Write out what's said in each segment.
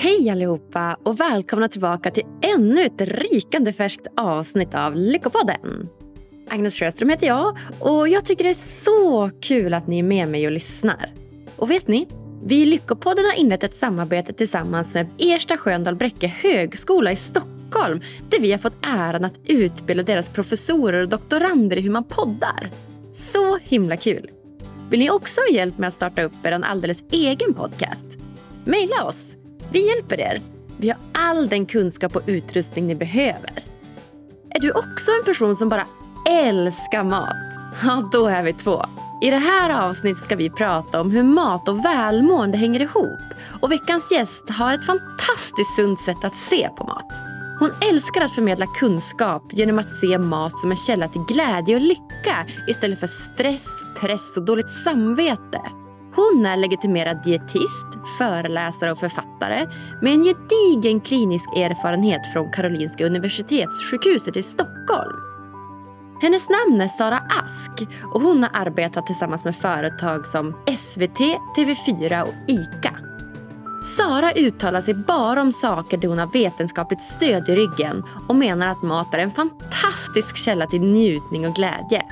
Hej allihopa och välkomna tillbaka till ännu ett rykande färskt avsnitt av Lyckopodden. Agnes Sjöström heter jag och jag tycker det är så kul att ni är med mig och lyssnar. Och vet ni? Vi i Lyckopodden har inlett ett samarbete tillsammans med Ersta Sköndal Bräcke högskola i Stockholm där vi har fått äran att utbilda deras professorer och doktorander i hur man poddar. Så himla kul! Vill ni också ha hjälp med att starta upp er en alldeles egen podcast? Maila oss! Vi hjälper er. Vi har all den kunskap och utrustning ni behöver. Är du också en person som bara älskar mat? Ja, då är vi två. I det här avsnittet ska vi prata om hur mat och välmående hänger ihop. Och veckans gäst har ett fantastiskt sunt sätt att se på mat. Hon älskar att förmedla kunskap genom att se mat som en källa till glädje och lycka istället för stress, press och dåligt samvete. Hon är legitimerad dietist, föreläsare och författare med en gedigen klinisk erfarenhet från Karolinska Universitetssjukhuset i Stockholm. Hennes namn är Sara Ask och hon har arbetat tillsammans med företag som SVT, TV4 och ICA. Sara uttalar sig bara om saker där hon har vetenskapligt stöd i ryggen och menar att mat är en fantastisk källa till njutning och glädje.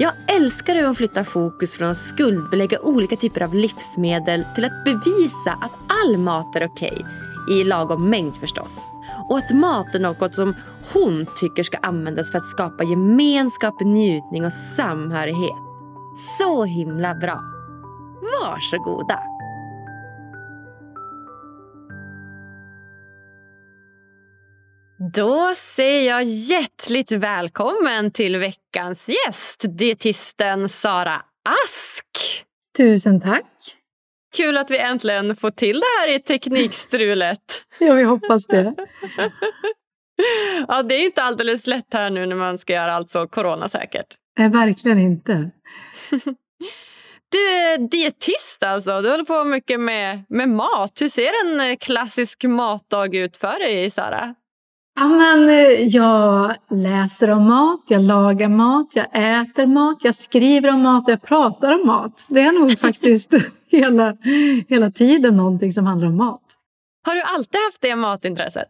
Jag älskar hur hon flyttar fokus från att skuldbelägga olika typer av livsmedel till att bevisa att all mat är okej, i lagom mängd förstås. Och att mat är något som hon tycker ska användas för att skapa gemenskap, njutning och samhörighet. Så himla bra! Varsågoda! Då säger jag hjärtligt välkommen till veckans gäst, dietisten Sara Ask. Tusen tack. Kul att vi äntligen får till det här i teknikstrulet. ja, vi hoppas det. ja, det är inte alldeles lätt här nu när man ska göra allt så coronasäkert. Nej, verkligen inte. Du är dietist alltså. Du håller på mycket med, med mat. Hur ser en klassisk matdag ut för dig, Sara? Ja, men, eh, jag läser om mat, jag lagar mat, jag äter mat, jag skriver om mat och jag pratar om mat. Det är nog faktiskt hela, hela tiden någonting som handlar om mat. Har du alltid haft det matintresset?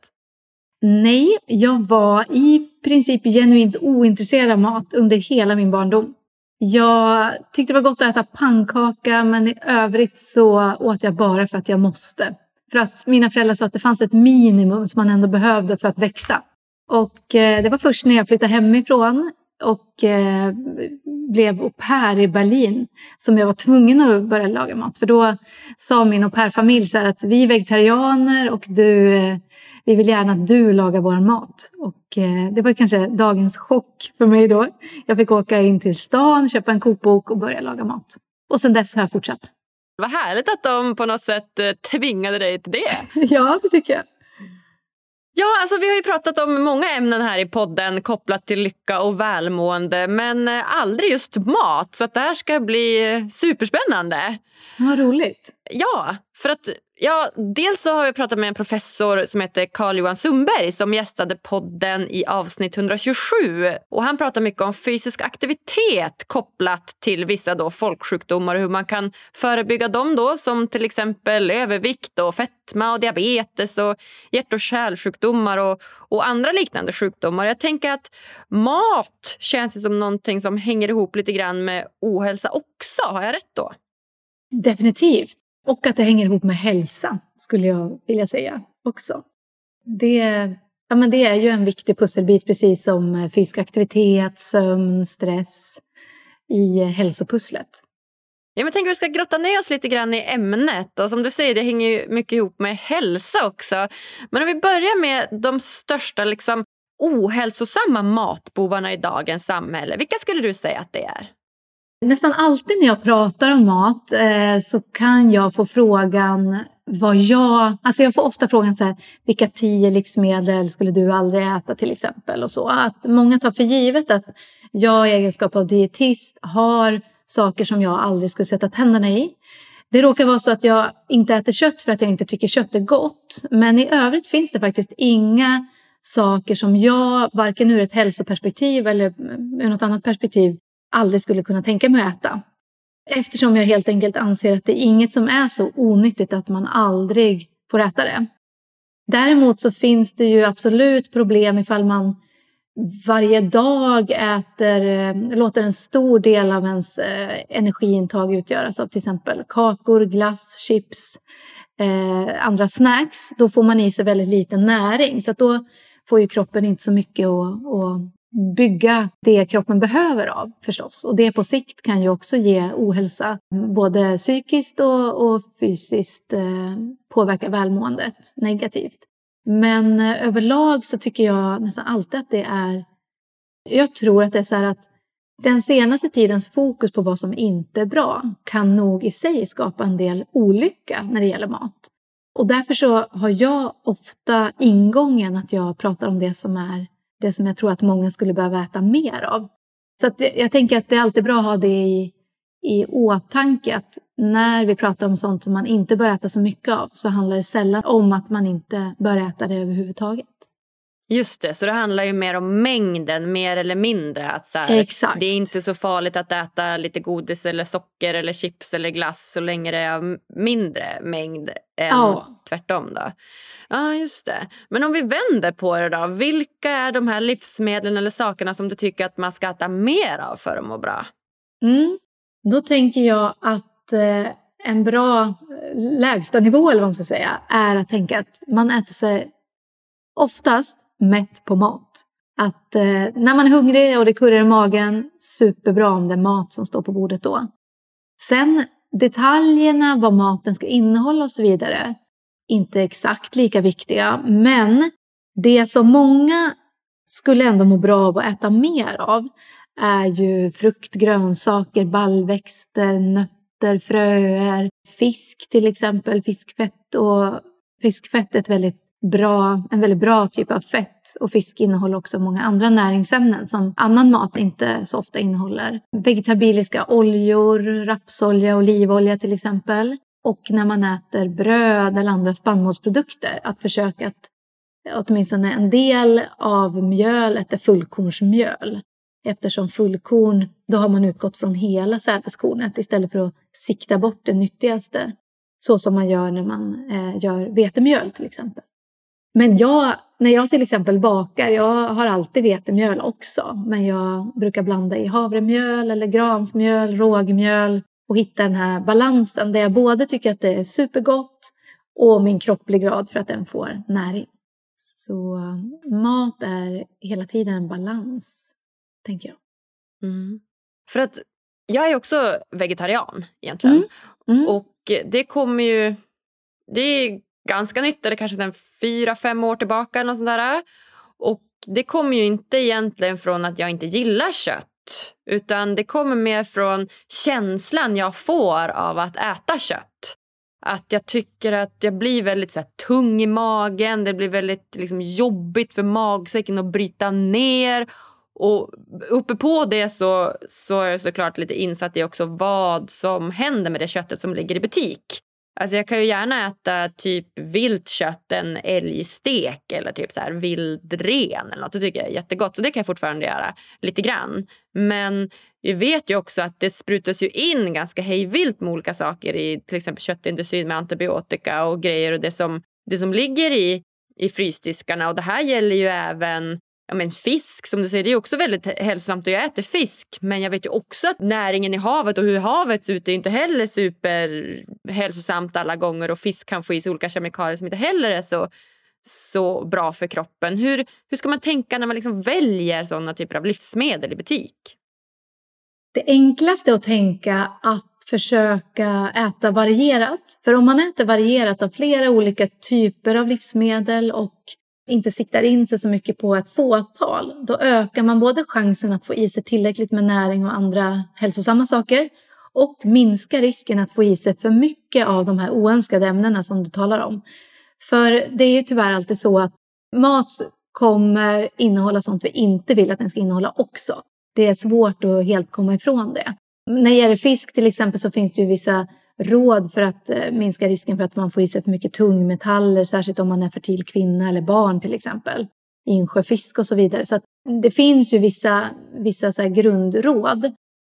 Nej, jag var i princip genuint ointresserad av mat under hela min barndom. Jag tyckte det var gott att äta pannkaka men i övrigt så åt jag bara för att jag måste. För att mina föräldrar sa att det fanns ett minimum som man ändå behövde för att växa. Och eh, det var först när jag flyttade hemifrån och eh, blev au pair i Berlin som jag var tvungen att börja laga mat. För då sa min au pair-familj så att vi är vegetarianer och du, eh, vi vill gärna att du lagar vår mat. Och det var kanske dagens chock för mig då. Jag fick åka in till stan, köpa en kokbok och börja laga mat. Och sen dess har jag fortsatt. Vad härligt att de på något sätt eh, tvingade dig till det. ja, det tycker jag. Ja, alltså vi har ju pratat om många ämnen här i podden kopplat till lycka och välmående men eh, aldrig just mat. Så det här ska bli superspännande. Vad roligt. Ja, för att Ja, dels så har jag pratat med en professor som heter Carl-Johan Sundberg som gästade podden i avsnitt 127. Och Han pratar mycket om fysisk aktivitet kopplat till vissa då folksjukdomar och hur man kan förebygga dem då som till exempel övervikt och fetma och diabetes och hjärt och kärlsjukdomar och, och andra liknande sjukdomar. Jag tänker att mat känns som någonting som hänger ihop lite grann med ohälsa också. Har jag rätt då? Definitivt. Och att det hänger ihop med hälsa, skulle jag vilja säga också. Det, ja, men det är ju en viktig pusselbit, precis som eh, fysisk aktivitet, sömn, stress i eh, hälsopusslet. Ja, men tänk att vi ska grotta ner oss lite grann i ämnet. Och som du säger, det hänger ju mycket ihop med hälsa också. Men om vi börjar med de största liksom, ohälsosamma matbovarna i dagens samhälle. Vilka skulle du säga att det är? Nästan alltid när jag pratar om mat eh, så kan jag få frågan vad jag... Alltså jag får ofta frågan så här, vilka tio livsmedel skulle du aldrig äta till exempel? Och så. Att många tar för givet att jag i egenskap av dietist har saker som jag aldrig skulle sätta tänderna i. Det råkar vara så att jag inte äter kött för att jag inte tycker kött är gott. Men i övrigt finns det faktiskt inga saker som jag, varken ur ett hälsoperspektiv eller ur något annat perspektiv, aldrig skulle kunna tänka mig att äta. Eftersom jag helt enkelt anser att det är inget som är så onyttigt att man aldrig får äta det. Däremot så finns det ju absolut problem ifall man varje dag äter, eh, låter en stor del av ens eh, energiintag utgöras av till exempel kakor, glass, chips, eh, andra snacks, då får man i sig väldigt lite näring. Så då får ju kroppen inte så mycket att, att bygga det kroppen behöver av förstås. Och det på sikt kan ju också ge ohälsa, både psykiskt och, och fysiskt eh, påverka välmåendet negativt. Men eh, överlag så tycker jag nästan alltid att det är... Jag tror att det är så här att den senaste tidens fokus på vad som inte är bra kan nog i sig skapa en del olycka när det gäller mat. Och därför så har jag ofta ingången att jag pratar om det som är det som jag tror att många skulle behöva äta mer av. Så att jag tänker att det är alltid bra att ha det i, i åtanke att när vi pratar om sånt som man inte bör äta så mycket av så handlar det sällan om att man inte bör äta det överhuvudtaget. Just det, så det handlar ju mer om mängden, mer eller mindre. Att så här, Exakt. Det är inte så farligt att äta lite godis eller socker eller chips eller glass så länge det är mindre mängd än ja. tvärtom. Då. Ja, just det. Men om vi vänder på det då. Vilka är de här livsmedlen eller sakerna som du tycker att man ska äta mer av för att må bra? Mm. Då tänker jag att eh, en bra eh, lägsta nivå, eller vad man ska säga, är att tänka att man äter sig oftast mätt på mat. Att eh, när man är hungrig och det kurrar i magen, superbra om det är mat som står på bordet då. Sen detaljerna, vad maten ska innehålla och så vidare, inte exakt lika viktiga. Men det som många skulle ändå må bra av att äta mer av är ju frukt, grönsaker, baljväxter, nötter, fröer, fisk till exempel, fiskfett. Och fiskfett är ett väldigt bra, en väldigt bra typ av fett. Och fisk innehåller också många andra näringsämnen som annan mat inte så ofta innehåller. Vegetabiliska oljor, rapsolja, olivolja till exempel. Och när man äter bröd eller andra spannmålsprodukter, att försöka att åtminstone en del av mjölet är fullkornsmjöl. Eftersom fullkorn, då har man utgått från hela sädeskornet istället för att sikta bort det nyttigaste. Så som man gör när man eh, gör vetemjöl till exempel. Men jag, när jag till exempel bakar, jag har alltid vetemjöl också. Men jag brukar blanda i havremjöl eller gransmjöl, rågmjöl och hitta den här balansen där jag både tycker att det är supergott och min kropp blir glad för att den får näring. Så mat är hela tiden en balans, tänker jag. Mm. För att jag är också vegetarian egentligen. Mm. Mm. Och det kommer ju... Det ganska nytt, eller kanske sen fyra, fem år tillbaka. Eller sånt där. Och det kommer ju inte egentligen från att jag inte gillar kött utan det kommer mer från känslan jag får av att äta kött. Att jag tycker att jag blir väldigt så här, tung i magen. Det blir väldigt liksom, jobbigt för magsäcken att bryta ner. Och uppe på det så, så är jag såklart lite insatt i också vad som händer med det köttet som ligger i butik. Alltså jag kan ju gärna äta typ vilt kött, en älgstek eller typ så här vildren eller något. Det tycker jag är jättegott. Så det kan jag fortfarande göra lite grann. Men vi vet ju också att det sprutas ju in ganska hejvilt med olika saker i till exempel köttindustrin med antibiotika och grejer och det som, det som ligger i, i frysdiskarna. Och det här gäller ju även ja, men fisk som du säger, det är också väldigt hälsosamt och jag äter fisk. Men jag vet ju också att näringen i havet och hur havet ser ut är inte heller superhälsosamt alla gånger och fisk kan få i sig olika kemikalier som inte heller är så, så bra för kroppen. Hur, hur ska man tänka när man liksom väljer sådana typer av livsmedel i butik? Det enklaste är att tänka att försöka äta varierat. För om man äter varierat av flera olika typer av livsmedel och inte siktar in sig så mycket på ett fåtal, då ökar man både chansen att få i sig tillräckligt med näring och andra hälsosamma saker och minskar risken att få i sig för mycket av de här oönskade ämnena som du talar om. För det är ju tyvärr alltid så att mat kommer innehålla sånt vi inte vill att den ska innehålla också. Det är svårt att helt komma ifrån det. När det gäller fisk till exempel så finns det ju vissa råd för att eh, minska risken för att man får i sig för mycket tungmetaller, särskilt om man är fertil kvinna eller barn till exempel. Insjöfisk och så vidare. Så det finns ju vissa, vissa så grundråd.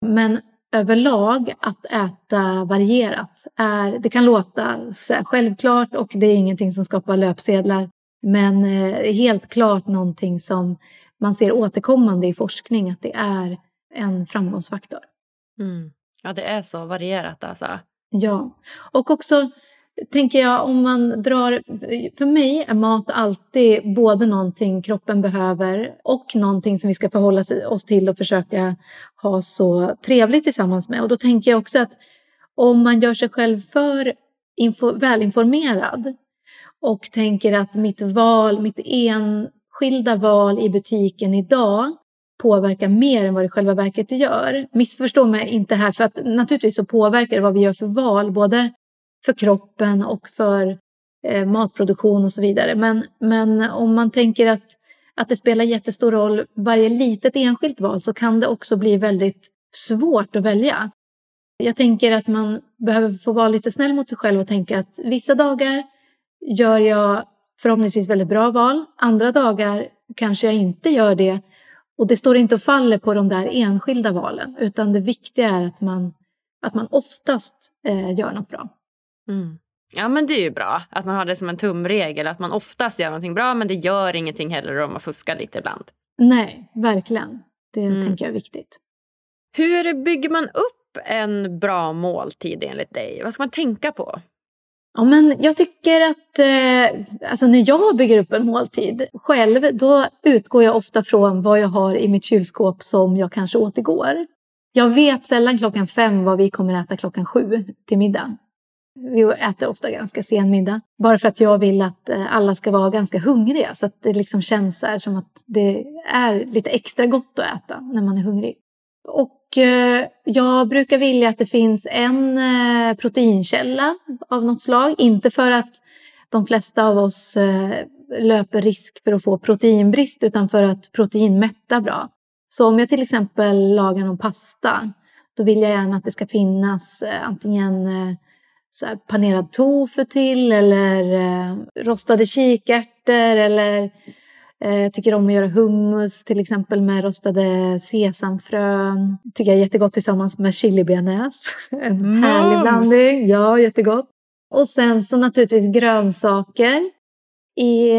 Men överlag att äta varierat, är, det kan låta självklart och det är ingenting som skapar löpsedlar. Men eh, helt klart någonting som man ser återkommande i forskning att det är en framgångsfaktor. Mm. Ja, det är så varierat alltså. Ja, och också tänker jag om man drar... För mig är mat alltid både någonting kroppen behöver och någonting som vi ska förhålla oss till och försöka ha så trevligt tillsammans med. Och då tänker jag också att om man gör sig själv för info, välinformerad och tänker att mitt val, mitt enskilda val i butiken idag påverkar mer än vad det själva verket gör. Missförstå mig inte här, för att naturligtvis så påverkar det vad vi gör för val, både för kroppen och för eh, matproduktion och så vidare. Men, men om man tänker att, att det spelar jättestor roll varje litet enskilt val så kan det också bli väldigt svårt att välja. Jag tänker att man behöver få vara lite snäll mot sig själv och tänka att vissa dagar gör jag förhoppningsvis väldigt bra val. Andra dagar kanske jag inte gör det. Och det står inte och faller på de där enskilda valen, utan det viktiga är att man, att man oftast eh, gör något bra. Mm. Ja men det är ju bra att man har det som en tumregel att man oftast gör någonting bra men det gör ingenting heller om man fuskar lite ibland. Nej, verkligen. Det mm. tänker jag är viktigt. Hur bygger man upp en bra måltid enligt dig? Vad ska man tänka på? Ja, men jag tycker att eh, alltså när jag bygger upp en måltid själv, då utgår jag ofta från vad jag har i mitt kylskåp som jag kanske återgår. Jag vet sällan klockan fem vad vi kommer att äta klockan sju till middag. Vi äter ofta ganska sen middag. Bara för att jag vill att eh, alla ska vara ganska hungriga. Så att det liksom känns som att det är lite extra gott att äta när man är hungrig. Och eh, jag brukar vilja att det finns en eh, proteinkälla av något slag. Inte för att de flesta av oss eh, löper risk för att få proteinbrist utan för att protein mättar bra. Så om jag till exempel lagar någon pasta då vill jag gärna att det ska finnas eh, antingen eh, så här, panerad tofu till eller rostade kikärtor eller eh, jag tycker om att göra hummus till exempel med rostade sesamfrön. tycker jag är jättegott tillsammans med chilibearnaise. En Mums. härlig blandning. Ja, jättegott. Och sen så naturligtvis grönsaker i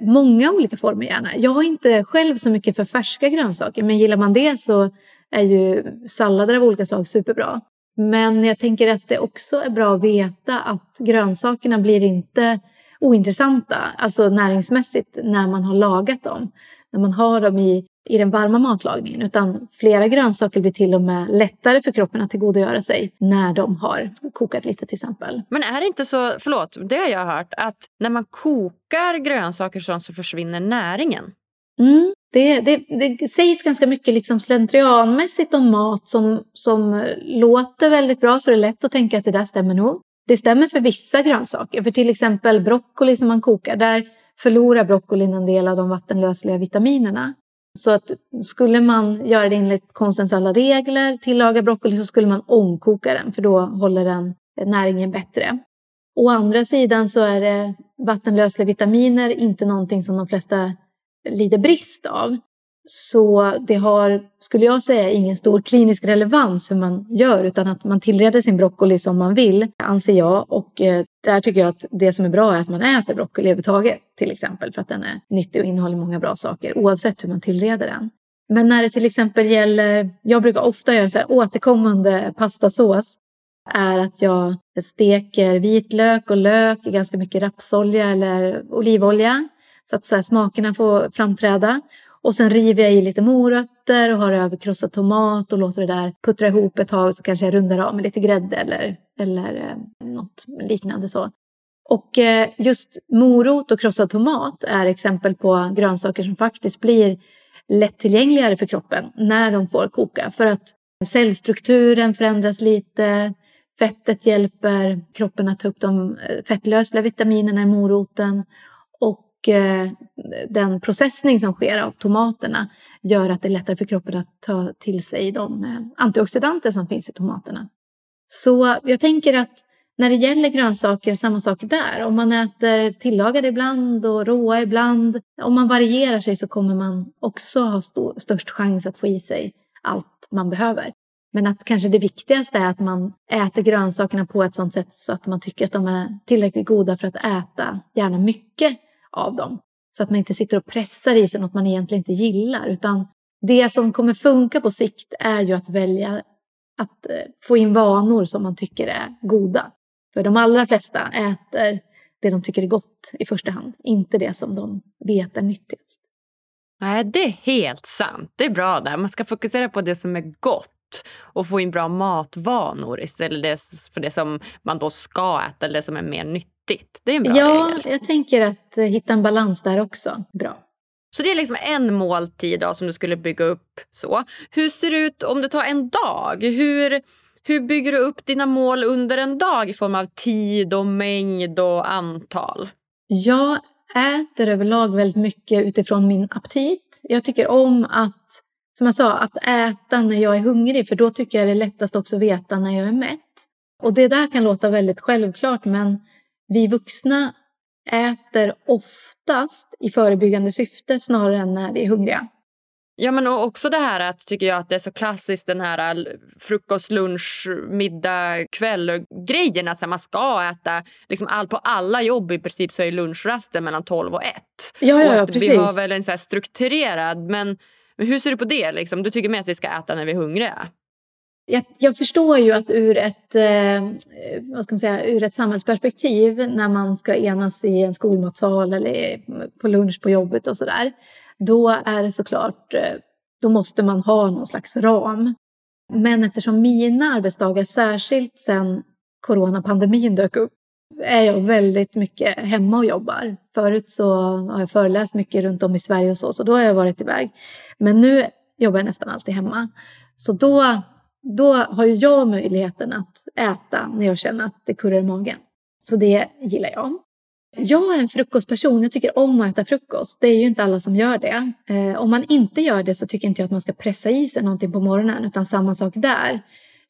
många olika former gärna. Jag har inte själv så mycket för färska grönsaker men gillar man det så är ju sallader av olika slag superbra. Men jag tänker att det också är bra att veta att grönsakerna blir inte ointressanta, alltså näringsmässigt, när man har lagat dem. När man har dem i, i den varma matlagningen. Utan flera grönsaker blir till och med lättare för kroppen att tillgodogöra sig när de har kokat lite till exempel. Men är det inte så, förlåt, det har jag hört, att när man kokar grönsaker så försvinner näringen? Mm. Det, det, det sägs ganska mycket liksom slentrianmässigt om mat som, som låter väldigt bra, så det är lätt att tänka att det där stämmer nog. Det stämmer för vissa grönsaker, för till exempel broccoli som man kokar, där förlorar broccolin en del av de vattenlösliga vitaminerna. Så att skulle man göra det enligt konstens alla regler, tillaga broccoli, så skulle man omkoka den, för då håller den näringen bättre. Å andra sidan så är det vattenlösliga vitaminer inte någonting som de flesta lider brist av. Så det har, skulle jag säga, ingen stor klinisk relevans hur man gör utan att man tillreder sin broccoli som man vill, anser jag. Och eh, där tycker jag att det som är bra är att man äter broccoli överhuvudtaget, till exempel, för att den är nyttig och innehåller många bra saker, oavsett hur man tillreder den. Men när det till exempel gäller, jag brukar ofta göra så här återkommande pastasås, är att jag steker vitlök och lök i ganska mycket rapsolja eller olivolja så att så här, smakerna får framträda. Och sen river jag i lite morötter och har över krossad tomat och låter det där puttra ihop ett tag så kanske jag rundar av med lite grädde eller, eller eh, något liknande så. Och eh, just morot och krossad tomat är exempel på grönsaker som faktiskt blir lättillgängligare för kroppen när de får koka. För att cellstrukturen förändras lite, fettet hjälper kroppen att ta upp de eh, fettlösliga vitaminerna i moroten Eh, den processning som sker av tomaterna gör att det är lättare för kroppen att ta till sig de eh, antioxidanter som finns i tomaterna. Så jag tänker att när det gäller grönsaker, samma sak där. Om man äter tillagade ibland och råa ibland. Om man varierar sig så kommer man också ha st störst chans att få i sig allt man behöver. Men att kanske det viktigaste är att man äter grönsakerna på ett sådant sätt så att man tycker att de är tillräckligt goda för att äta, gärna mycket av dem. Så att man inte sitter och pressar i sig något man egentligen inte gillar. Utan det som kommer funka på sikt är ju att välja att eh, få in vanor som man tycker är goda. För de allra flesta äter det de tycker är gott i första hand, inte det som de vet är nyttigast. Nej, det är helt sant. Det är bra där. Man ska fokusera på det som är gott och få in bra matvanor istället för det som man då ska äta eller det som är mer nyttigt. Det är en bra ja, regel. jag tänker att eh, hitta en balans där också. Bra. Så det är liksom en måltid då, som du skulle bygga upp. så. Hur ser det ut om det tar en dag? Hur, hur bygger du upp dina mål under en dag i form av tid och mängd och antal? Jag äter överlag väldigt mycket utifrån min aptit. Jag tycker om att, som jag sa, att äta när jag är hungrig för då tycker jag det är lättast också att veta när jag är mätt. Och det där kan låta väldigt självklart men vi vuxna äter oftast i förebyggande syfte snarare än när vi är hungriga. Ja, men också det här att tycker jag att det är så klassiskt den här äh, frukost, lunch, middag, kväll grejen att man ska äta liksom all, på alla jobb i princip så är lunchrasten mellan 12 och 1. Ja, ja, ja precis. Vi har väl en så strukturerad men hur ser du på det? Liksom? Du tycker mer att vi ska äta när vi är hungriga? Jag, jag, förstår ju att ur ett, eh, vad ska man säga, ur ett samhällsperspektiv när man ska enas i en skolmatsal eller på lunch på jobbet och sådär. Då är det såklart, eh, då måste man ha någon slags ram. Men eftersom mina arbetsdagar, särskilt sen coronapandemin dök upp, är jag väldigt mycket hemma och jobbar. Förut så har jag föreläst mycket runt om i Sverige och så, så då har jag varit iväg. Men nu jobbar jag nästan alltid hemma. Så då då har ju jag möjligheten att äta när jag känner att det kurrar i magen. Så det gillar jag. Jag är en frukostperson, jag tycker om att äta frukost. Det är ju inte alla som gör det. Eh, om man inte gör det så tycker inte jag att man ska pressa i sig någonting på morgonen, utan samma sak där.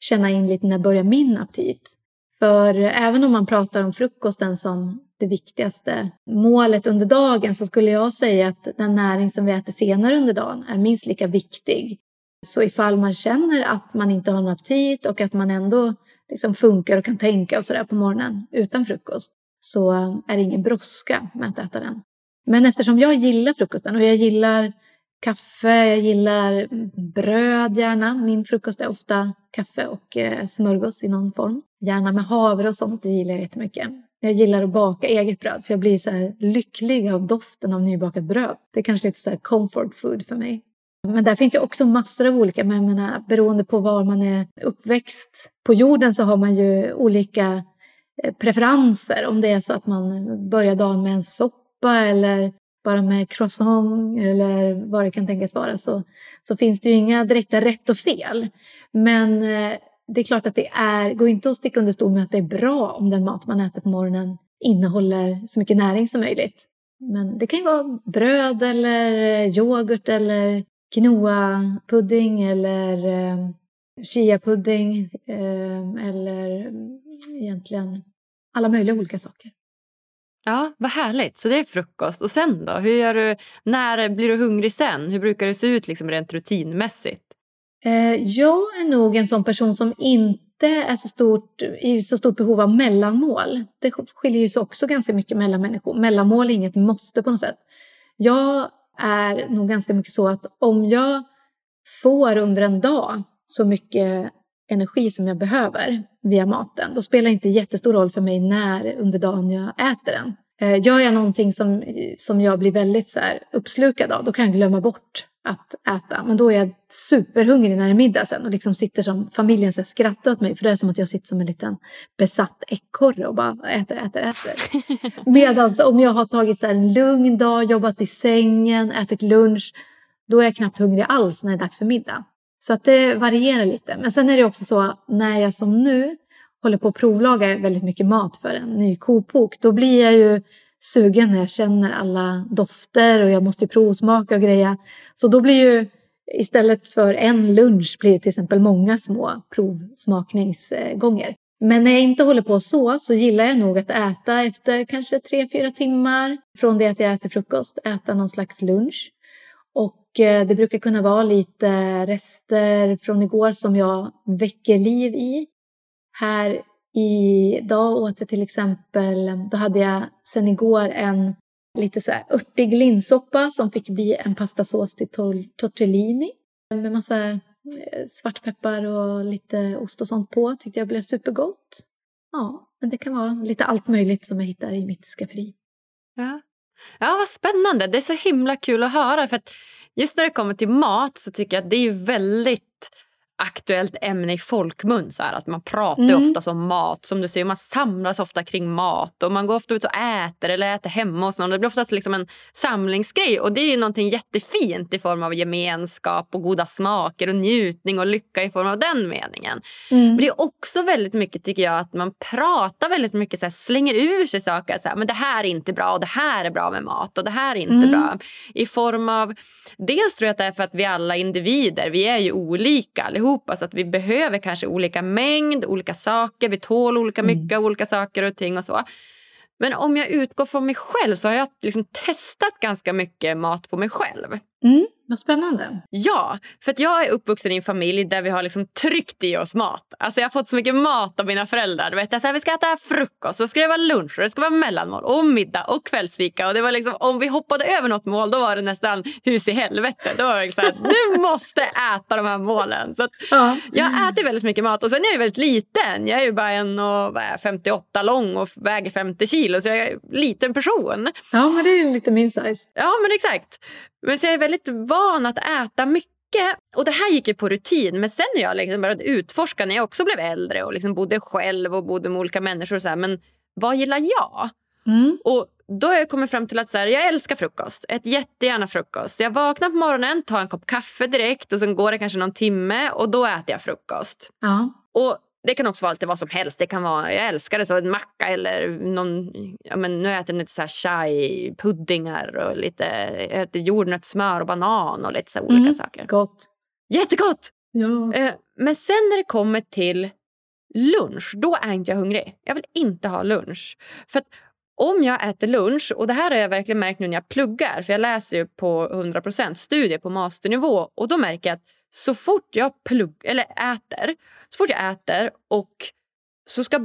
Känna in lite när börjar min aptit. För även om man pratar om frukosten som det viktigaste målet under dagen så skulle jag säga att den näring som vi äter senare under dagen är minst lika viktig så ifall man känner att man inte har någon aptit och att man ändå liksom funkar och kan tänka och sådär på morgonen utan frukost så är det ingen brådska med att äta den. Men eftersom jag gillar frukosten och jag gillar kaffe, jag gillar bröd gärna. Min frukost är ofta kaffe och eh, smörgås i någon form. Gärna med havre och sånt, det gillar jag jättemycket. Jag gillar att baka eget bröd för jag blir så här lycklig av doften av nybakat bröd. Det är kanske lite så här comfort food för mig. Men där finns ju också massor av olika, men jag menar, beroende på var man är uppväxt på jorden så har man ju olika eh, preferenser. Om det är så att man börjar dagen med en soppa eller bara med croissant eller vad det kan tänkas vara så, så finns det ju inga direkta rätt och fel. Men eh, det är klart att det är, går inte att sticka under stol med att det är bra om den mat man äter på morgonen innehåller så mycket näring som möjligt. Men det kan ju vara bröd eller eh, yoghurt eller quinoa-pudding eller eh, chia-pudding eh, eller mm, egentligen alla möjliga olika saker. Ja, vad härligt. Så det är frukost. Och sen då? Hur gör du, när blir du hungrig sen? Hur brukar det se ut liksom rent rutinmässigt? Eh, jag är nog en sån person som inte är så stort, i så stort behov av mellanmål. Det skiljer sig också ganska mycket mellan människor. Mellanmål är inget måste på något sätt. Jag är nog ganska mycket så att om jag får under en dag så mycket energi som jag behöver via maten, då spelar det inte jättestor roll för mig när under dagen jag äter den. Eh, gör jag någonting som, som jag blir väldigt så här uppslukad av, då kan jag glömma bort att äta. Men då är jag superhungrig när det är middag sen och liksom sitter som familjen så skrattar åt mig för det är som att jag sitter som en liten besatt ekorre och bara äter, äter, äter. Medan om jag har tagit så en lugn dag, jobbat i sängen, ätit lunch, då är jag knappt hungrig alls när det är dags för middag. Så att det varierar lite. Men sen är det också så när jag som nu håller på att provlaga väldigt mycket mat för en ny kokbok, då blir jag ju sugen när jag känner alla dofter och jag måste ju provsmaka och greja. Så då blir ju istället för en lunch blir det till exempel många små provsmakningsgånger. Men när jag inte håller på så, så gillar jag nog att äta efter kanske tre fyra timmar från det att jag äter frukost, äta någon slags lunch. Och eh, det brukar kunna vara lite rester från igår som jag väcker liv i. Här Idag åt jag till exempel, då hade jag sen igår en lite så här örtig linssoppa som fick bli en pastasås till tortellini med massa eh, svartpeppar och lite ost och sånt på. Tyckte jag blev supergott. Ja, men det kan vara lite allt möjligt som jag hittar i mitt skafferi. Ja. ja, vad spännande. Det är så himla kul att höra. För att just när det kommer till mat så tycker jag att det är väldigt aktuellt ämne i folkmun. Så här, att man pratar mm. ofta om mat. Som du säger, man samlas ofta kring mat. Och Man går ofta ut och äter eller äter hemma hos någon. Det blir oftast liksom en samlingsgrej. Och Det är ju någonting jättefint i form av gemenskap och goda smaker och njutning och lycka i form av den meningen. Mm. Men det är också väldigt mycket tycker jag att man pratar väldigt mycket, så här, slänger ur sig saker. Så här, men det här är inte bra och det här är bra med mat och det här är inte mm. bra. I form av, dels tror jag att det är för att vi alla individer, vi är ju olika allihopa så att vi behöver kanske olika mängd, olika saker, vi tål olika mm. mycket mm. olika saker och ting och så. Men om jag utgår från mig själv så har jag liksom testat ganska mycket mat på mig själv. Mm. Vad spännande. Ja, för att jag är uppvuxen i en familj där vi har liksom tryckt i oss mat. Alltså jag har fått så mycket mat av mina föräldrar. Du vet, jag vi ska äta frukost, så ska det vara lunch, och det ska vara mellanmål och middag och kvällsfika. Och det var liksom, om vi hoppade över något mål då var det nästan hus i helvete. Då var det så här, du måste äta de här målen. Så ja. Jag äter väldigt mycket mat och sen är jag väldigt liten. Jag är ju bara en och, 58 lång och väger 50 kilo så jag är en liten person. Ja, men det är lite min size. Ja, men exakt. Men så jag är väldigt van att äta mycket. Och Det här gick ju på rutin. Men sen när jag liksom började utforska när jag också blev äldre och liksom bodde själv och bodde med olika människor. Så här, men vad gillar jag? Mm. Och då har jag kommit fram till att så här, jag älskar frukost. Ett jättegärna frukost. Jag vaknar på morgonen, tar en kopp kaffe direkt och sen går det kanske någon timme och då äter jag frukost. Ja. Och det kan också vara lite vad som helst. Det kan vara, jag älskar det, så en macka eller någon... Ja, men nu äter jag lite så här chai-puddingar och lite jag äter jordnötssmör och banan och lite så olika mm, saker. Gott. Jättegott! Ja. Eh, men sen när det kommer till lunch, då är inte jag hungrig. Jag vill inte ha lunch. För om jag äter lunch, och det här har jag verkligen märkt nu när jag pluggar, för jag läser ju på 100% studier på masternivå och då märker jag att så fort jag plugg, eller äter så fort jag äter och så ska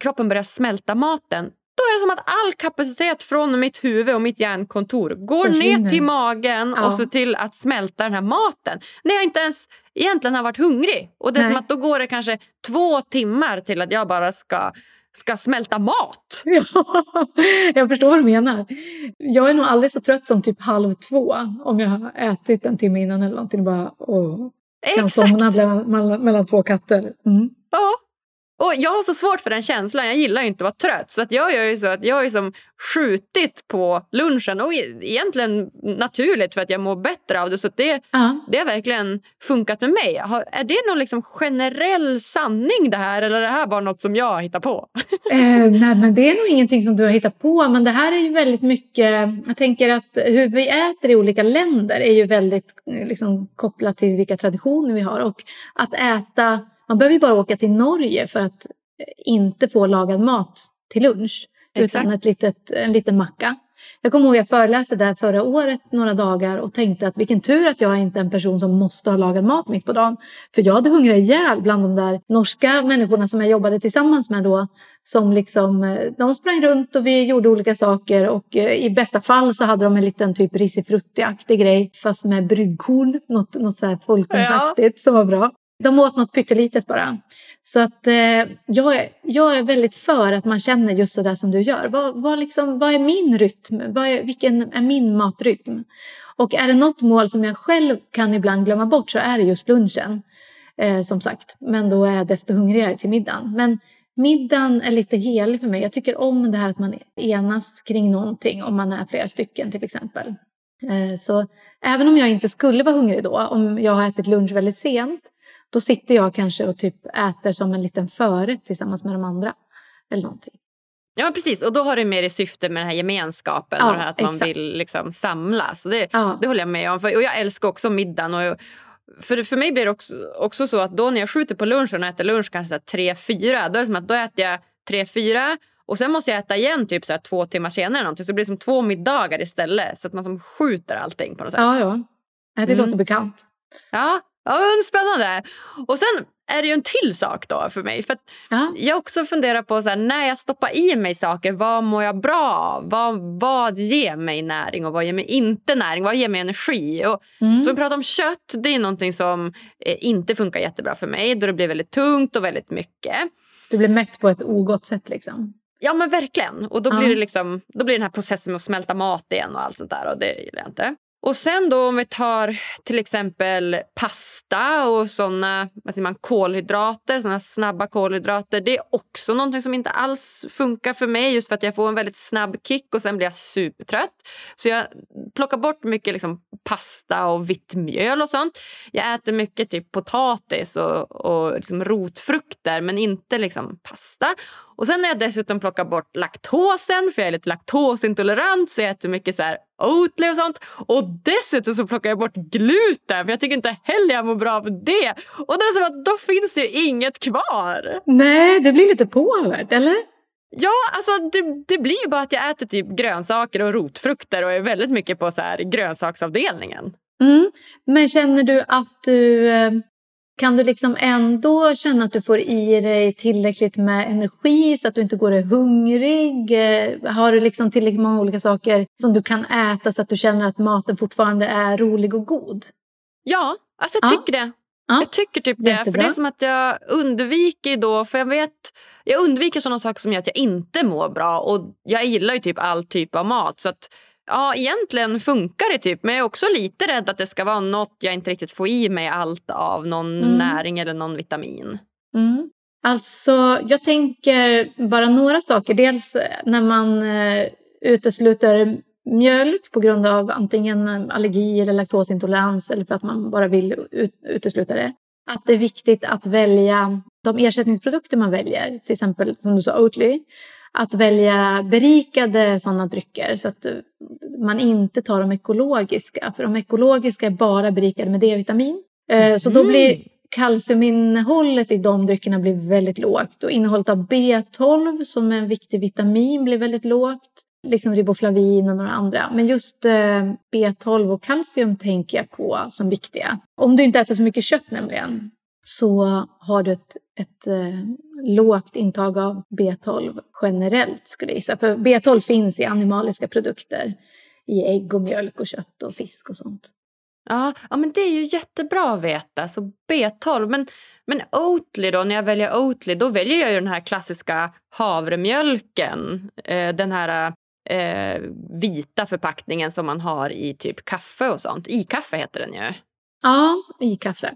kroppen börja smälta maten då är det som att all kapacitet från mitt huvud och mitt hjärnkontor går Försvinner. ner till magen ja. och så till att smälta den här maten. När jag inte ens egentligen har varit hungrig. Och det är Nej. som att då går det kanske två timmar till att jag bara ska ska smälta mat. Ja, jag förstår vad du menar. Jag är nog aldrig så trött som typ halv två om jag har ätit en timme innan eller någonting. Bara, åh, kan somna mellan, mellan två katter. Mm. Ja, och jag har så svårt för den känslan. Jag gillar inte att vara trött. Så att jag gör ju så att jag har liksom skjutit på lunchen. Och egentligen naturligt för att jag mår bättre av det. Så det, uh-huh. det har verkligen funkat med mig. är det någon liksom generell sanning det här? Eller är det här bara något som jag hittar på? eh, nej, men det är nog ingenting som du har hittat på. Men det här är ju väldigt mycket... Jag tänker att hur vi äter i olika länder är ju väldigt liksom, kopplat till vilka traditioner vi har. Och att äta man behöver ju bara åka till Norge för att eh, inte få lagad mat till lunch. Exakt. Utan ett litet, en liten macka. Jag kommer ihåg att jag föreläste där förra året några dagar och tänkte att vilken tur att jag inte är en person som måste ha lagad mat mitt på dagen. För jag hade hungrat ihjäl bland de där norska människorna som jag jobbade tillsammans med då. Som liksom, eh, de sprang runt och vi gjorde olika saker och eh, i bästa fall så hade de en liten typ risifrutti-aktig grej fast med bryggkorn, något, något så här folkkornsaktigt ja. som var bra. De åt något pyttelitet bara. Så att eh, jag, är, jag är väldigt för att man känner just så där som du gör. Vad, vad, liksom, vad är min rytm? Vad är, vilken är min matrytm? Och är det något mål som jag själv kan ibland glömma bort så är det just lunchen. Eh, som sagt, men då är jag desto hungrigare till middagen. Men middagen är lite helig för mig. Jag tycker om det här att man enas kring någonting om man är flera stycken till exempel. Eh, så även om jag inte skulle vara hungrig då, om jag har ätit lunch väldigt sent, då sitter jag kanske och typ äter som en liten förrätt tillsammans med de andra. Eller någonting. Ja, precis. Och då har det mer i syfte med den här gemenskapen ja, och här att man exakt. vill liksom samlas. Och det, ja. det håller jag med om. För, och jag älskar också middagen. Och, för, för mig blir det också, också så att då när jag skjuter på lunchen och äter lunch kanske tre, fyra, då är det som att då äter jag tre, fyra och sen måste jag äta igen typ så här, två timmar senare. Någonting. Så det blir som två middagar istället. Så att man som skjuter allting på något sätt. Ja, ja. Det låter mm. bekant. Ja, Ja, spännande. Och sen är det ju en till sak då för mig. För Ja. Jag också funderar på så här, när jag stoppar i mig saker, vad mår jag bra av? Vad, vad ger mig näring och vad ger mig inte näring? Vad ger mig energi? Och, Mm. Så vi pratar om kött, det är någonting som eh, inte funkar jättebra för mig då det blir väldigt tungt och väldigt mycket. Du blir mätt på ett ogott sätt liksom. Ja men verkligen. Och då Ja. blir det liksom, då blir den här processen med att smälta mat igen och allt sånt där och det gillar jag inte. Och sen då om vi tar till exempel pasta och såna vad säger man, kolhydrater, såna snabba kolhydrater. Det är också någonting som inte alls funkar för mig just för att jag får en väldigt snabb kick och sen blir jag supertrött. Så jag plockar bort mycket liksom pasta och vitt mjöl och sånt. Jag äter mycket typ potatis och, och liksom rotfrukter men inte liksom pasta. Och sen har jag dessutom plockat bort laktosen för jag är lite laktosintolerant så jag äter mycket så här Oatly och sånt. Och dessutom så plockar jag bort gluten för jag tycker inte heller jag mår bra av det. Och det är som att då finns det ju inget kvar. Nej, det blir lite påvert, eller? Ja, alltså det, det blir ju bara att jag äter typ grönsaker och rotfrukter och är väldigt mycket på så här grönsaksavdelningen. Mm. Men känner du att du... Kan du liksom ändå känna att du får i dig tillräckligt med energi så att du inte går hungrig? Eh, Har du liksom tillräckligt många olika saker som du kan äta så att du känner att maten fortfarande är rolig och god? Ja, alltså jag Ja. tycker det. Ja. Jag tycker typ det. För Jättebra. det är som att jag undviker då, för jag vet, jag undviker sådana saker som gör att jag inte mår bra och jag gillar ju typ all typ av mat så att ja, egentligen funkar det typ men jag är också lite rädd att det ska vara något jag inte riktigt får i mig allt av någon Mm. näring eller någon vitamin. Mm. Alltså, jag tänker bara några saker. Dels när man eh, utesluter mjölk på grund av antingen allergi eller laktosintolerans eller för att man bara vill ut, utesluta det. Att det är viktigt att välja de ersättningsprodukter man väljer, till exempel som du sa Oatly. Att välja berikade sådana drycker så att eh, man inte tar de ekologiska. För de ekologiska är bara berikade med D-vitamin. Eh, Så då Mm. blir kalciuminnehållet i de dryckerna blir väldigt lågt och innehållet av B12 som är en viktig vitamin blir väldigt lågt. Liksom riboflavin och några andra. Men just eh, B12 och kalcium tänker jag på som viktiga. Om du inte äter så mycket kött nämligen så har du ett, ett eh, lågt intag av B12 generellt skulle jag gissa. För B12 finns i animaliska produkter. I ägg och mjölk och kött och fisk och sånt. Ja, ja men det är ju jättebra att veta. Så B12. Men, men Oatly då, när jag väljer Oatly då väljer jag ju den här klassiska havremjölken. Eh, den här eh, vita förpackningen som man har i typ kaffe och sånt. I kaffe heter den ju. Ja, i kaffe.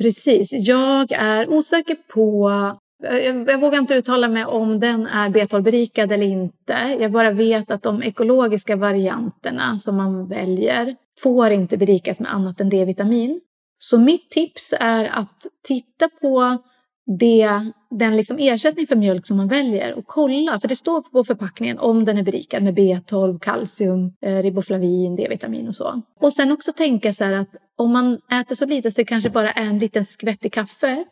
Precis. Jag är osäker på... Eh, jag, jag vågar inte uttala mig om den är B12-berikad eller inte. Jag bara vet att de ekologiska varianterna som man väljer får inte berikas med annat än D-vitamin. Så mitt tips är att titta på det, den liksom ersättning för mjölk som man väljer och kolla, för det står på förpackningen om den är berikad med B12, kalcium, eh, riboflavin, D-vitamin och så. Och sen också tänka så här att om man äter så lite så det kanske bara är en liten skvätt i kaffet.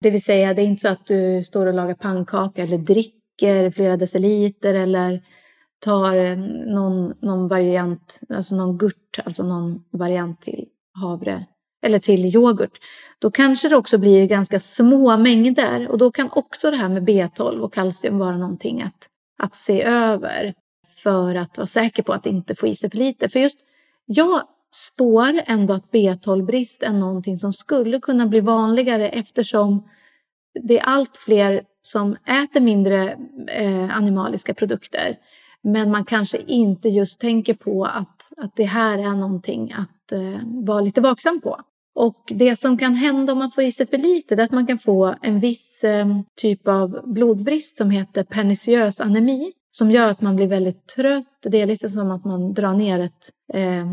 Det vill säga, det är inte så att du står och lagar pannkaka eller dricker flera deciliter eller tar eh, någon, någon variant, alltså någon gurt, alltså någon variant till havre eller till yoghurt. Då kanske det också blir ganska små mängder och då kan också det här med B12 och kalcium vara någonting att, att se över för att vara säker på att inte få i sig för lite. För just jag spår ändå att B12-brist är någonting som skulle kunna bli vanligare eftersom det är allt fler som äter mindre eh, animaliska produkter. Men man kanske inte just tänker på att, att det här är någonting att eh, vara lite vaksam på. Och det som kan hända om man får i sig för lite är att man kan få en viss eh, typ av blodbrist som heter perniciös anemi. Som gör att man blir väldigt trött. Det är lite som att man drar ner ett eh,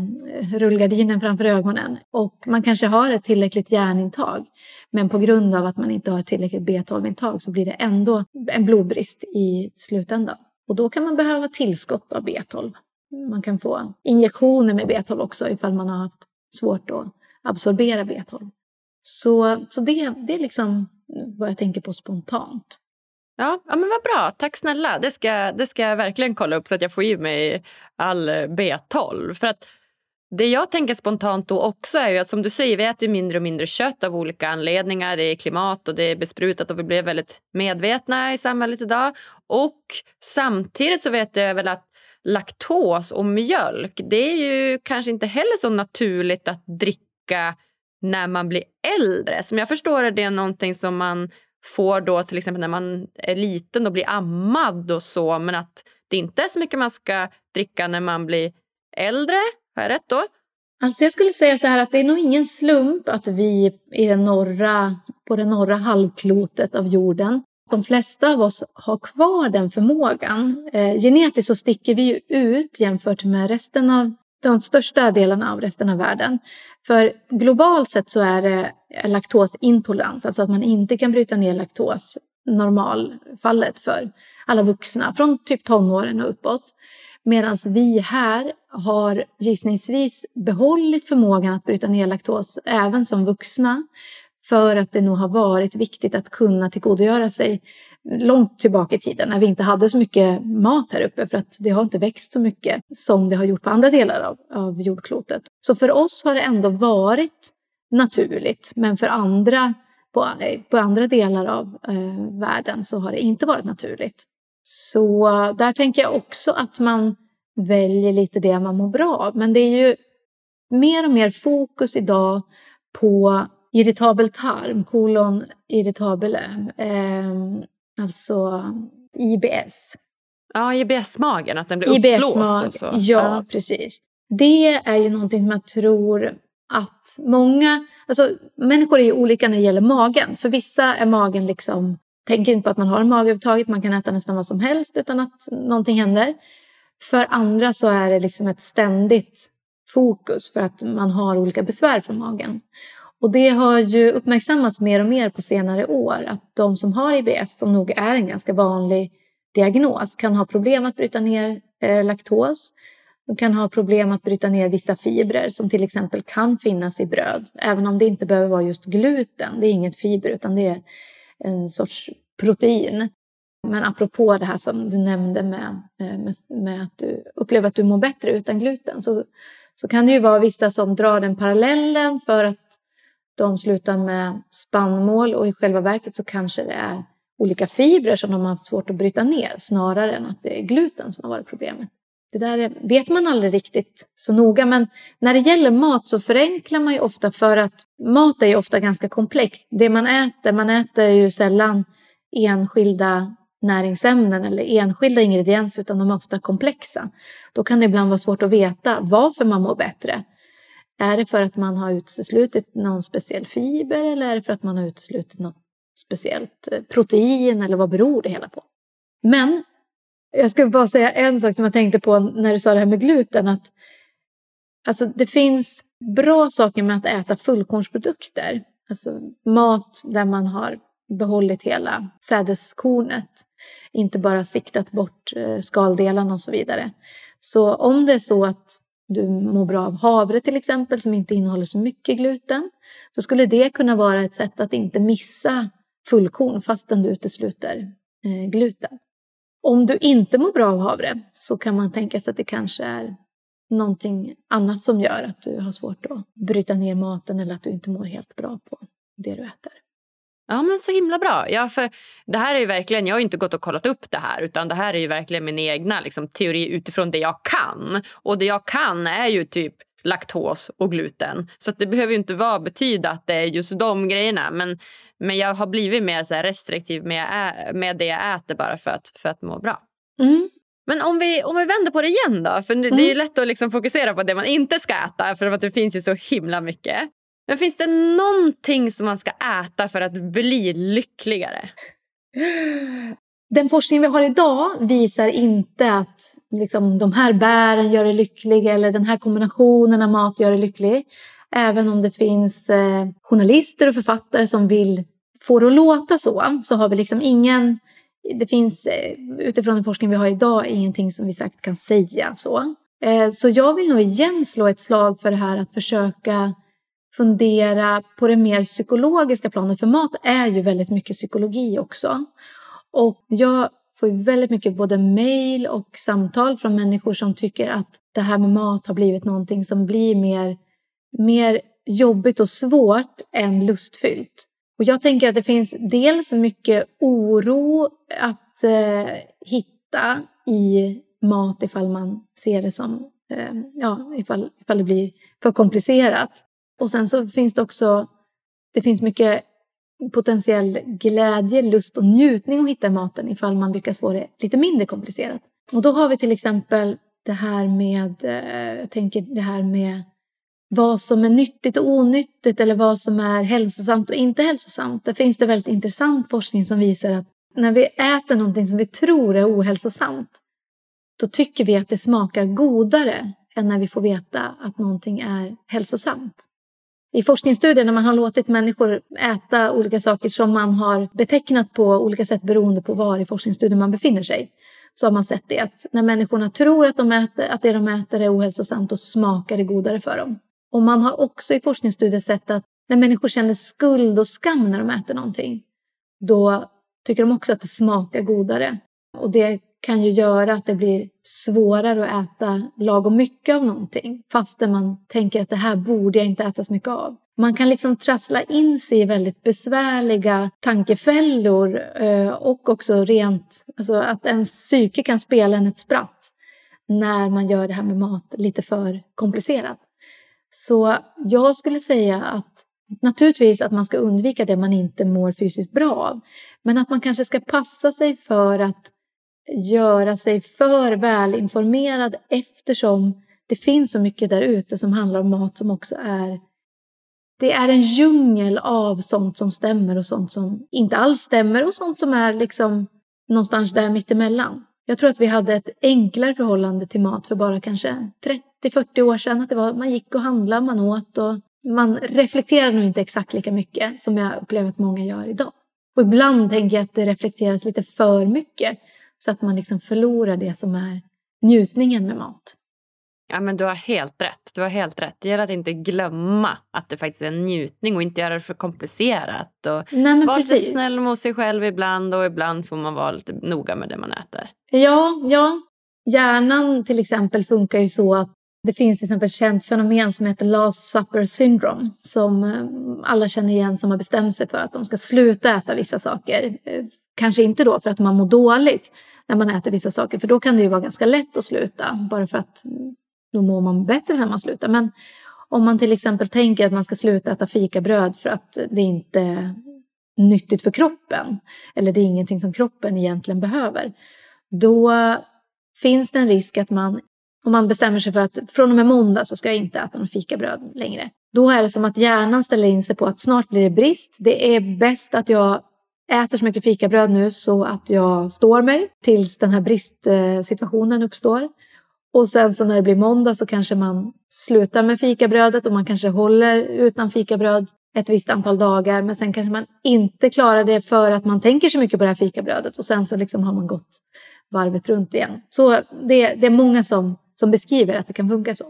rullgardinen framför ögonen. Och man kanske har ett tillräckligt järnintag. Men på grund av att man inte har tillräckligt B12-intag så blir det ändå en blodbrist i slutändan. Och då kan man behöva tillskott av B12. Man kan få injektioner med B12 också ifall man har haft svårt att absorbera B12. Så, så det, det är liksom vad jag tänker på spontant. Ja, ja men vad bra. Tack snälla. Det ska, det ska jag verkligen kolla upp så att jag får i mig all eh, B12. För att Det jag tänker spontant då också är ju att som du säger, vi äter mindre och mindre kött av olika anledningar. Det är klimat och det är besprutat och vi blir väldigt medvetna i samhället idag. Och samtidigt så vet jag väl att laktos och mjölk, det är ju kanske inte heller så naturligt att dricka när man blir äldre. Som jag förstår det, det är någonting som man får då till exempel när man är liten och blir ammad och så. Men att det inte är så mycket man ska dricka när man blir äldre. Har jag rätt då? Alltså jag skulle säga så här att det är nog ingen slump att vi i den norra, på det norra halvklotet av jorden, de flesta av oss har kvar den förmågan. Eh, genetiskt så sticker vi ju ut jämfört med resten av de största delarna av resten av världen. För globalt sett så är det laktosintolerans, alltså att man inte kan bryta ner laktos, normalfallet för alla vuxna, från typ tonåren och uppåt. Medan vi här har gissningsvis behållit förmågan att bryta ner laktos även som vuxna. För att det nog har varit viktigt att kunna tillgodogöra sig långt tillbaka i tiden när vi inte hade så mycket mat här uppe för att det har inte växt så mycket som det har gjort på andra delar av, av jordklotet. Så för oss har det ändå varit naturligt men för andra på, på andra delar av eh, världen så har det inte varit naturligt. Så där tänker jag också att man väljer lite det man mår bra av. Men det är ju mer och mer fokus idag på irritabel tarm, kolon irritabile, eh, alltså IBS. Ja, IBS-magen, att den blir IBS uppblåst. Och så. Ja, ja, precis. Det är ju någonting som jag tror att många, alltså människor är ju olika när det gäller magen. För vissa är magen liksom, tänker inte på att man har en mage överhuvudtaget, man kan äta nästan vad som helst utan att någonting händer. För andra så är det liksom ett ständigt fokus för att man har olika besvär för magen. Och det har ju uppmärksammats mer och mer på senare år att de som har IBS, som nog är en ganska vanlig diagnos, kan ha problem att bryta ner eh, laktos. De kan ha problem att bryta ner vissa fibrer som till exempel kan finnas i bröd, även om det inte behöver vara just gluten. Det är inget fiber utan det är en sorts protein. Men apropå det här som du nämnde med, eh, med, med, att du upplever att du mår bättre utan gluten så, så kan det ju vara vissa som drar den parallellen för att de slutar med spannmål och i själva verket så kanske det är olika fibrer som de har haft svårt att bryta ner snarare än att det är gluten som har varit problemet. Det där vet man aldrig riktigt så noga men när det gäller mat så förenklar man ju ofta för att mat är ju ofta ganska komplext. Det man äter, man äter ju sällan enskilda näringsämnen eller enskilda ingredienser utan de är ofta komplexa. Då kan det ibland vara svårt att veta varför man mår bättre. Är det för att man har uteslutit någon speciell fiber eller är det för att man har uteslutit något speciellt eh, protein eller vad beror det hela på? Men jag ska bara säga en sak som jag tänkte på när du sa det här med gluten. Att, alltså, det finns bra saker med att äta fullkornsprodukter. Alltså mat där man har behållit hela sädeskornet. Inte bara siktat bort eh, skaldelarna och så vidare. Så om det är så att du mår bra av havre till exempel som inte innehåller så mycket gluten. Då skulle det kunna vara ett sätt att inte missa fullkorn fastän du utesluter eh, gluten. Om du inte mår bra av havre så kan man tänka sig att det kanske är någonting annat som gör att du har svårt att bryta ner maten eller att du inte mår helt bra på det du äter. Ja, men så himla bra. Ja, för det här är ju verkligen, jag har inte gått och kollat upp det här utan det här är ju verkligen min egna liksom, teori utifrån det jag kan. Och det jag kan är ju typ laktos och gluten. Så det behöver inte vara betyda att det är just de grejerna. Men, men jag har blivit mer så restriktiv med, med det jag äter bara för att, för att må bra. Mm. Men om vi, om vi vänder på det igen då. För mm. Det är mm. lätt att liksom fokusera på det man inte ska äta för att det finns ju så himla mycket. Men finns det någonting som man ska äta för att bli lyckligare? Den forskning vi har idag visar inte att liksom, de här bären gör dig lycklig eller den här kombinationen av mat gör dig lycklig. Även om det finns eh, journalister och författare som vill få det att låta så, så har vi liksom ingen... Det finns eh, utifrån den forskning vi har idag ingenting som vi säkert kan säga så. Eh, så jag vill nog igen slå ett slag för det här att försöka fundera på det mer psykologiska planet, för mat är ju väldigt mycket psykologi också. Och jag får ju väldigt mycket både mejl och samtal från människor som tycker att det här med mat har blivit någonting som blir mer, mer jobbigt och svårt än lustfyllt. Och jag tänker att det finns dels mycket oro att eh, hitta i mat ifall man ser det som, eh, ja, ifall, ifall det blir för komplicerat. Och sen så finns det också, det finns mycket potentiell glädje, lust och njutning att hitta i maten ifall man lyckas få det lite mindre komplicerat. Och då har vi till exempel det här med, eh, jag tänker det här med vad som är nyttigt och onyttigt eller vad som är hälsosamt och inte hälsosamt. Där finns det väldigt intressant forskning som visar att när vi äter någonting som vi tror är ohälsosamt då tycker vi att det smakar godare än när vi får veta att någonting är hälsosamt. I forskningsstudier när man har låtit människor äta olika saker som man har betecknat på olika sätt beroende på var i forskningsstudien man befinner sig så har man sett det att när människorna tror att, de äter, att det de äter är ohälsosamt då smakar det godare för dem. Och man har också i forskningsstudier sett att när människor känner skuld och skam när de äter någonting, då tycker de också att det smakar godare. Och det kan ju göra att det blir svårare att äta lagom mycket av någonting fastän man tänker att det här borde jag inte äta så mycket av. Man kan liksom trassla in sig i väldigt besvärliga tankefällor eh, och också rent, alltså att ens psyke kan spela en ett spratt när man gör det här med mat lite för komplicerat. Så jag skulle säga att naturligtvis att man ska undvika det man inte mår fysiskt bra av. Men att man kanske ska passa sig för att göra sig för välinformerad eftersom det finns så mycket där ute som handlar om mat som också är det är en djungel av sånt som stämmer och sånt som inte alls stämmer och sånt som är liksom någonstans där mittemellan. Jag tror att vi hade ett enklare förhållande till mat för bara kanske 30-40 år sedan. Att det var, man gick och handlade, man åt och man reflekterade nog inte exakt lika mycket som jag upplever att många gör idag. Och ibland tänker jag att det reflekteras lite för mycket så att man liksom förlorar det som är njutningen med mat. Ja, men du har helt rätt. Du har helt rätt. Det gäller att inte glömma att det faktiskt är en njutning och inte göra det för komplicerat. Och Nej, vara lite snäll mot sig själv ibland och ibland får man vara lite noga med det man äter. Ja, ja. Hjärnan till exempel funkar ju så att det finns till exempel ett känt fenomen som heter last supper syndrome som eh, alla känner igen som har bestämt sig för att de ska sluta äta vissa saker. Kanske inte då för att man mår dåligt när man äter vissa saker för då kan det ju vara ganska lätt att sluta bara för att då mår man bättre när man slutar. Men om man till exempel tänker att man ska sluta äta fikabröd för att det inte är nyttigt för kroppen eller det är ingenting som kroppen egentligen behöver. Då finns det en risk att man, om man bestämmer sig för att från och med måndag så ska jag inte äta någon fikabröd längre. Då är det som att hjärnan ställer in sig på att snart blir det brist. Det är bäst att jag äter så mycket fikabröd nu så att jag står mig tills den här bristsituationen uppstår. Och sen så när det blir måndag så kanske man slutar med fikabrödet och man kanske håller utan fikabröd ett visst antal dagar. Men sen kanske man inte klarar det för att man tänker så mycket på det här fikabrödet och sen så liksom har man gått varvet runt igen. Så det, det är många som, som beskriver att det kan funka så.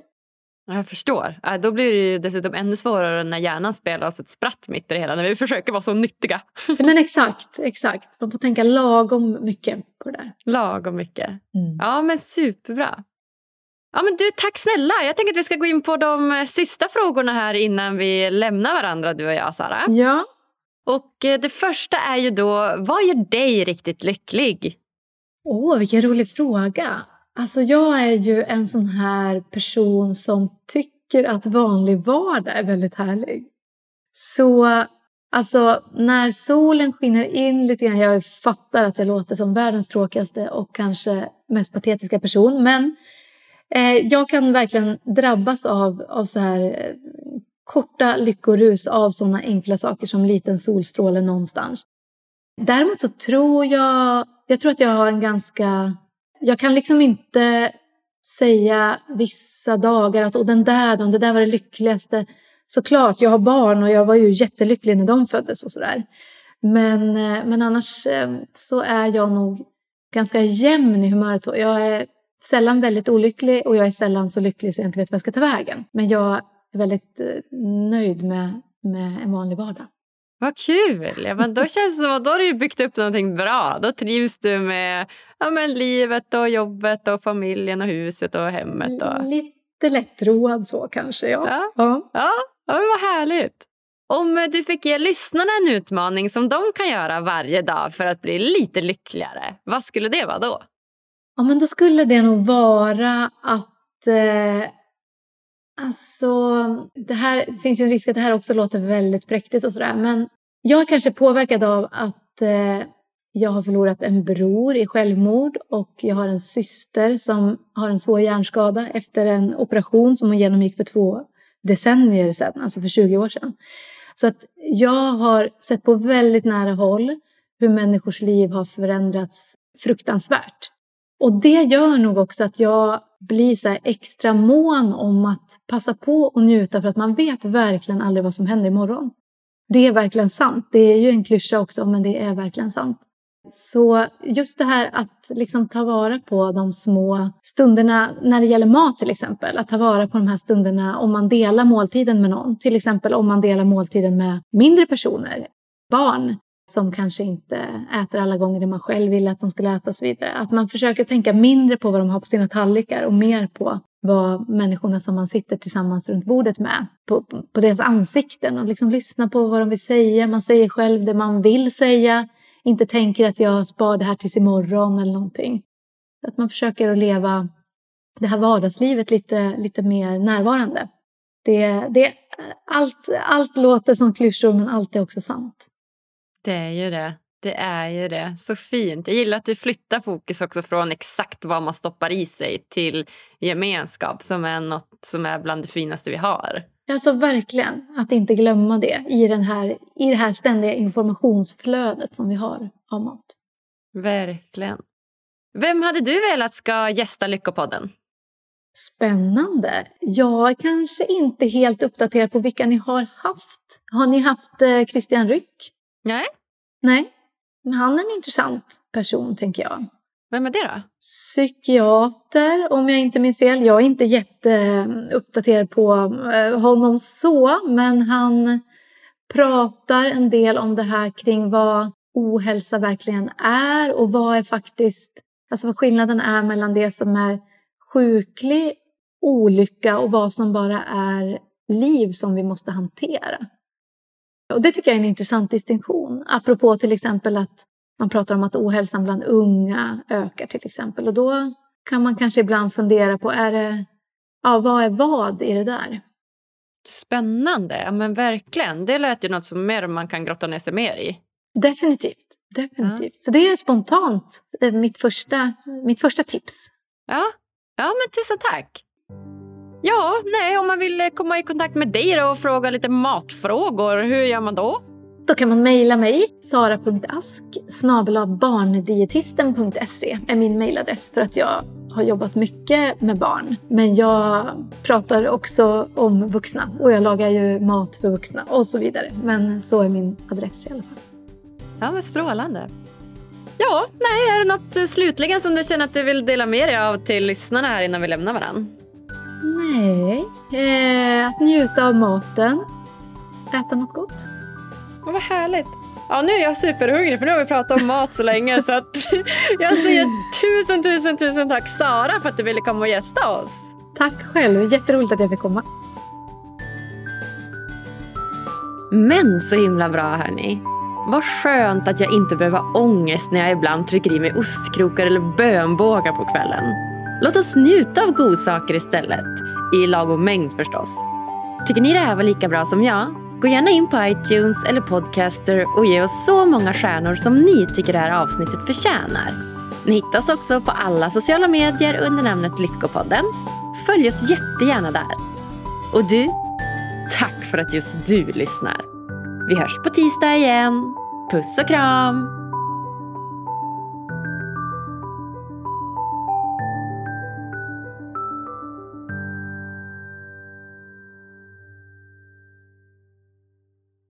Jag förstår. Då blir det ju dessutom ännu svårare när hjärnan spelar oss ett spratt mitt i det hela. När vi försöker vara så nyttiga. Men exakt, exakt. Man får tänka lagom mycket på det där. Lagom mycket. Mm. Ja men superbra. Ja, men du, tack snälla. Jag tänker att vi ska gå in på de eh, sista frågorna här innan vi lämnar varandra, du och jag, Sara. Ja. Och eh, det första är ju då, vad gör dig riktigt lycklig? Åh, oh, vilken rolig fråga. Alltså jag är ju en sån här person som tycker att vanlig vardag är väldigt härlig. Så alltså när solen skiner in lite grann, jag fattar att jag låter som världens tråkigaste och kanske mest patetiska person, men Eh, jag kan verkligen drabbas av, av så här eh, korta lyckorus av sådana enkla saker som liten solstråle någonstans. Däremot så tror jag, jag tror att jag har en ganska, jag kan liksom inte säga vissa dagar att åh den där dagen, det där var det lyckligaste. Såklart, jag har barn och jag var ju jättelycklig när de föddes och sådär. Men, eh, men annars eh, så är jag nog ganska jämn i humöret. Jag är sällan väldigt olycklig och jag är sällan så lycklig så jag inte vet vad jag ska ta vägen. Men jag är väldigt eh, nöjd med, med en vanlig vardag. Vad kul! Ja, men då känns det som att då har du byggt upp någonting bra. Då trivs du med ja, men livet och jobbet och familjen och huset och hemmet. Och... Lite lättroad så kanske, ja. Ja, ja. ja, ja vad härligt. Om du fick ge lyssnarna en utmaning som de kan göra varje dag för att bli lite lyckligare, vad skulle det vara då? Ja, men då skulle det nog vara att eh, Alltså, det, här, det finns ju en risk att det här också låter väldigt präktigt och sådär. Men jag är kanske påverkad av att eh, jag har förlorat en bror i självmord och jag har en syster som har en svår hjärnskada efter en operation som hon genomgick för två decennier sedan, alltså för 20 år sedan. Så att jag har sett på väldigt nära håll hur människors liv har förändrats fruktansvärt. Och det gör nog också att jag blir så extra mån om att passa på och njuta för att man vet verkligen aldrig vad som händer imorgon. Det är verkligen sant. Det är ju en klyscha också, men det är verkligen sant. Så just det här att liksom ta vara på de små stunderna när det gäller mat till exempel. Att ta vara på de här stunderna om man delar måltiden med någon. Till exempel om man delar måltiden med mindre personer, barn som kanske inte äter alla gånger det man själv vill att de ska äta och så vidare. Att man försöker tänka mindre på vad de har på sina tallrikar och mer på vad människorna som man sitter tillsammans runt bordet med, på, på deras ansikten och liksom lyssna på vad de vill säga. Man säger själv det man vill säga, inte tänker att jag spar det här tills imorgon eller någonting. Att man försöker att leva det här vardagslivet lite, lite mer närvarande. Det, det, allt, allt låter som klyschor men allt är också sant. Det är ju det. Det är ju det. Så fint. Jag gillar att du flyttar fokus också från exakt vad man stoppar i sig till gemenskap som är något som är bland det finaste vi har. Alltså verkligen, att inte glömma det i, den här, i det här ständiga informationsflödet som vi har av mat. Verkligen. Vem hade du velat ska gästa Lyckopodden? Spännande. Jag är kanske inte helt uppdaterad på vilka ni har haft. Har ni haft eh, Christian Ryck? Nej. Nej, men han är en intressant person tänker jag. Vem är det då? Psykiater, om jag inte minns fel. Jag är inte jätteuppdaterad på eh, honom så, men han pratar en del om det här kring vad ohälsa verkligen är och vad är faktiskt, alltså vad skillnaden är mellan det som är sjuklig olycka och vad som bara är liv som vi måste hantera. Och det tycker jag är en intressant distinktion. Apropå till exempel att man pratar om att ohälsan bland unga ökar till exempel. Och då kan man kanske ibland fundera på, är det, ja, vad är vad i det där? Spännande, ja men verkligen. Det lät ju något som mer man kan grotta ner sig mer i. Definitivt. Definitivt. Ja. Så det är spontant mitt första, mitt första tips. Ja. ja, men tusen tack. Ja, nej, om man vill komma i kontakt med dig och fråga lite matfrågor, hur gör man då? Då kan man mejla mig, sara.ask barndietisten.se är min mejladress för att jag har jobbat mycket med barn. Men jag pratar också om vuxna och jag lagar ju mat för vuxna och så vidare. Men så är min adress i alla fall. Ja, men strålande. Ja, nej, är det något slutligen som du känner att du vill dela med dig av till lyssnarna här innan vi lämnar varandra? Nej, eh, att njuta av maten. Äta något gott. Ja, vad härligt. Ja, nu är jag superhungrig för nu har vi pratat om mat så länge så att jag säger tusen, tusen, tusen tack Sara för att du ville komma och gästa oss. Tack själv, jätteroligt att jag fick komma. Men så himla bra hörni. Vad skönt att jag inte behöver ha ångest när jag ibland trycker i mig ostkrokar eller bönbågar på kvällen. Låt oss njuta av godsaker istället. I lagom mängd förstås. Tycker ni det här var lika bra som jag? Gå gärna in på iTunes eller Podcaster och ge oss så många stjärnor som ni tycker det här avsnittet förtjänar. Ni hittar oss också på alla sociala medier under namnet Lyckopodden. Följ oss jättegärna där. Och du, tack för att just du lyssnar. Vi hörs på tisdag igen. Puss och kram!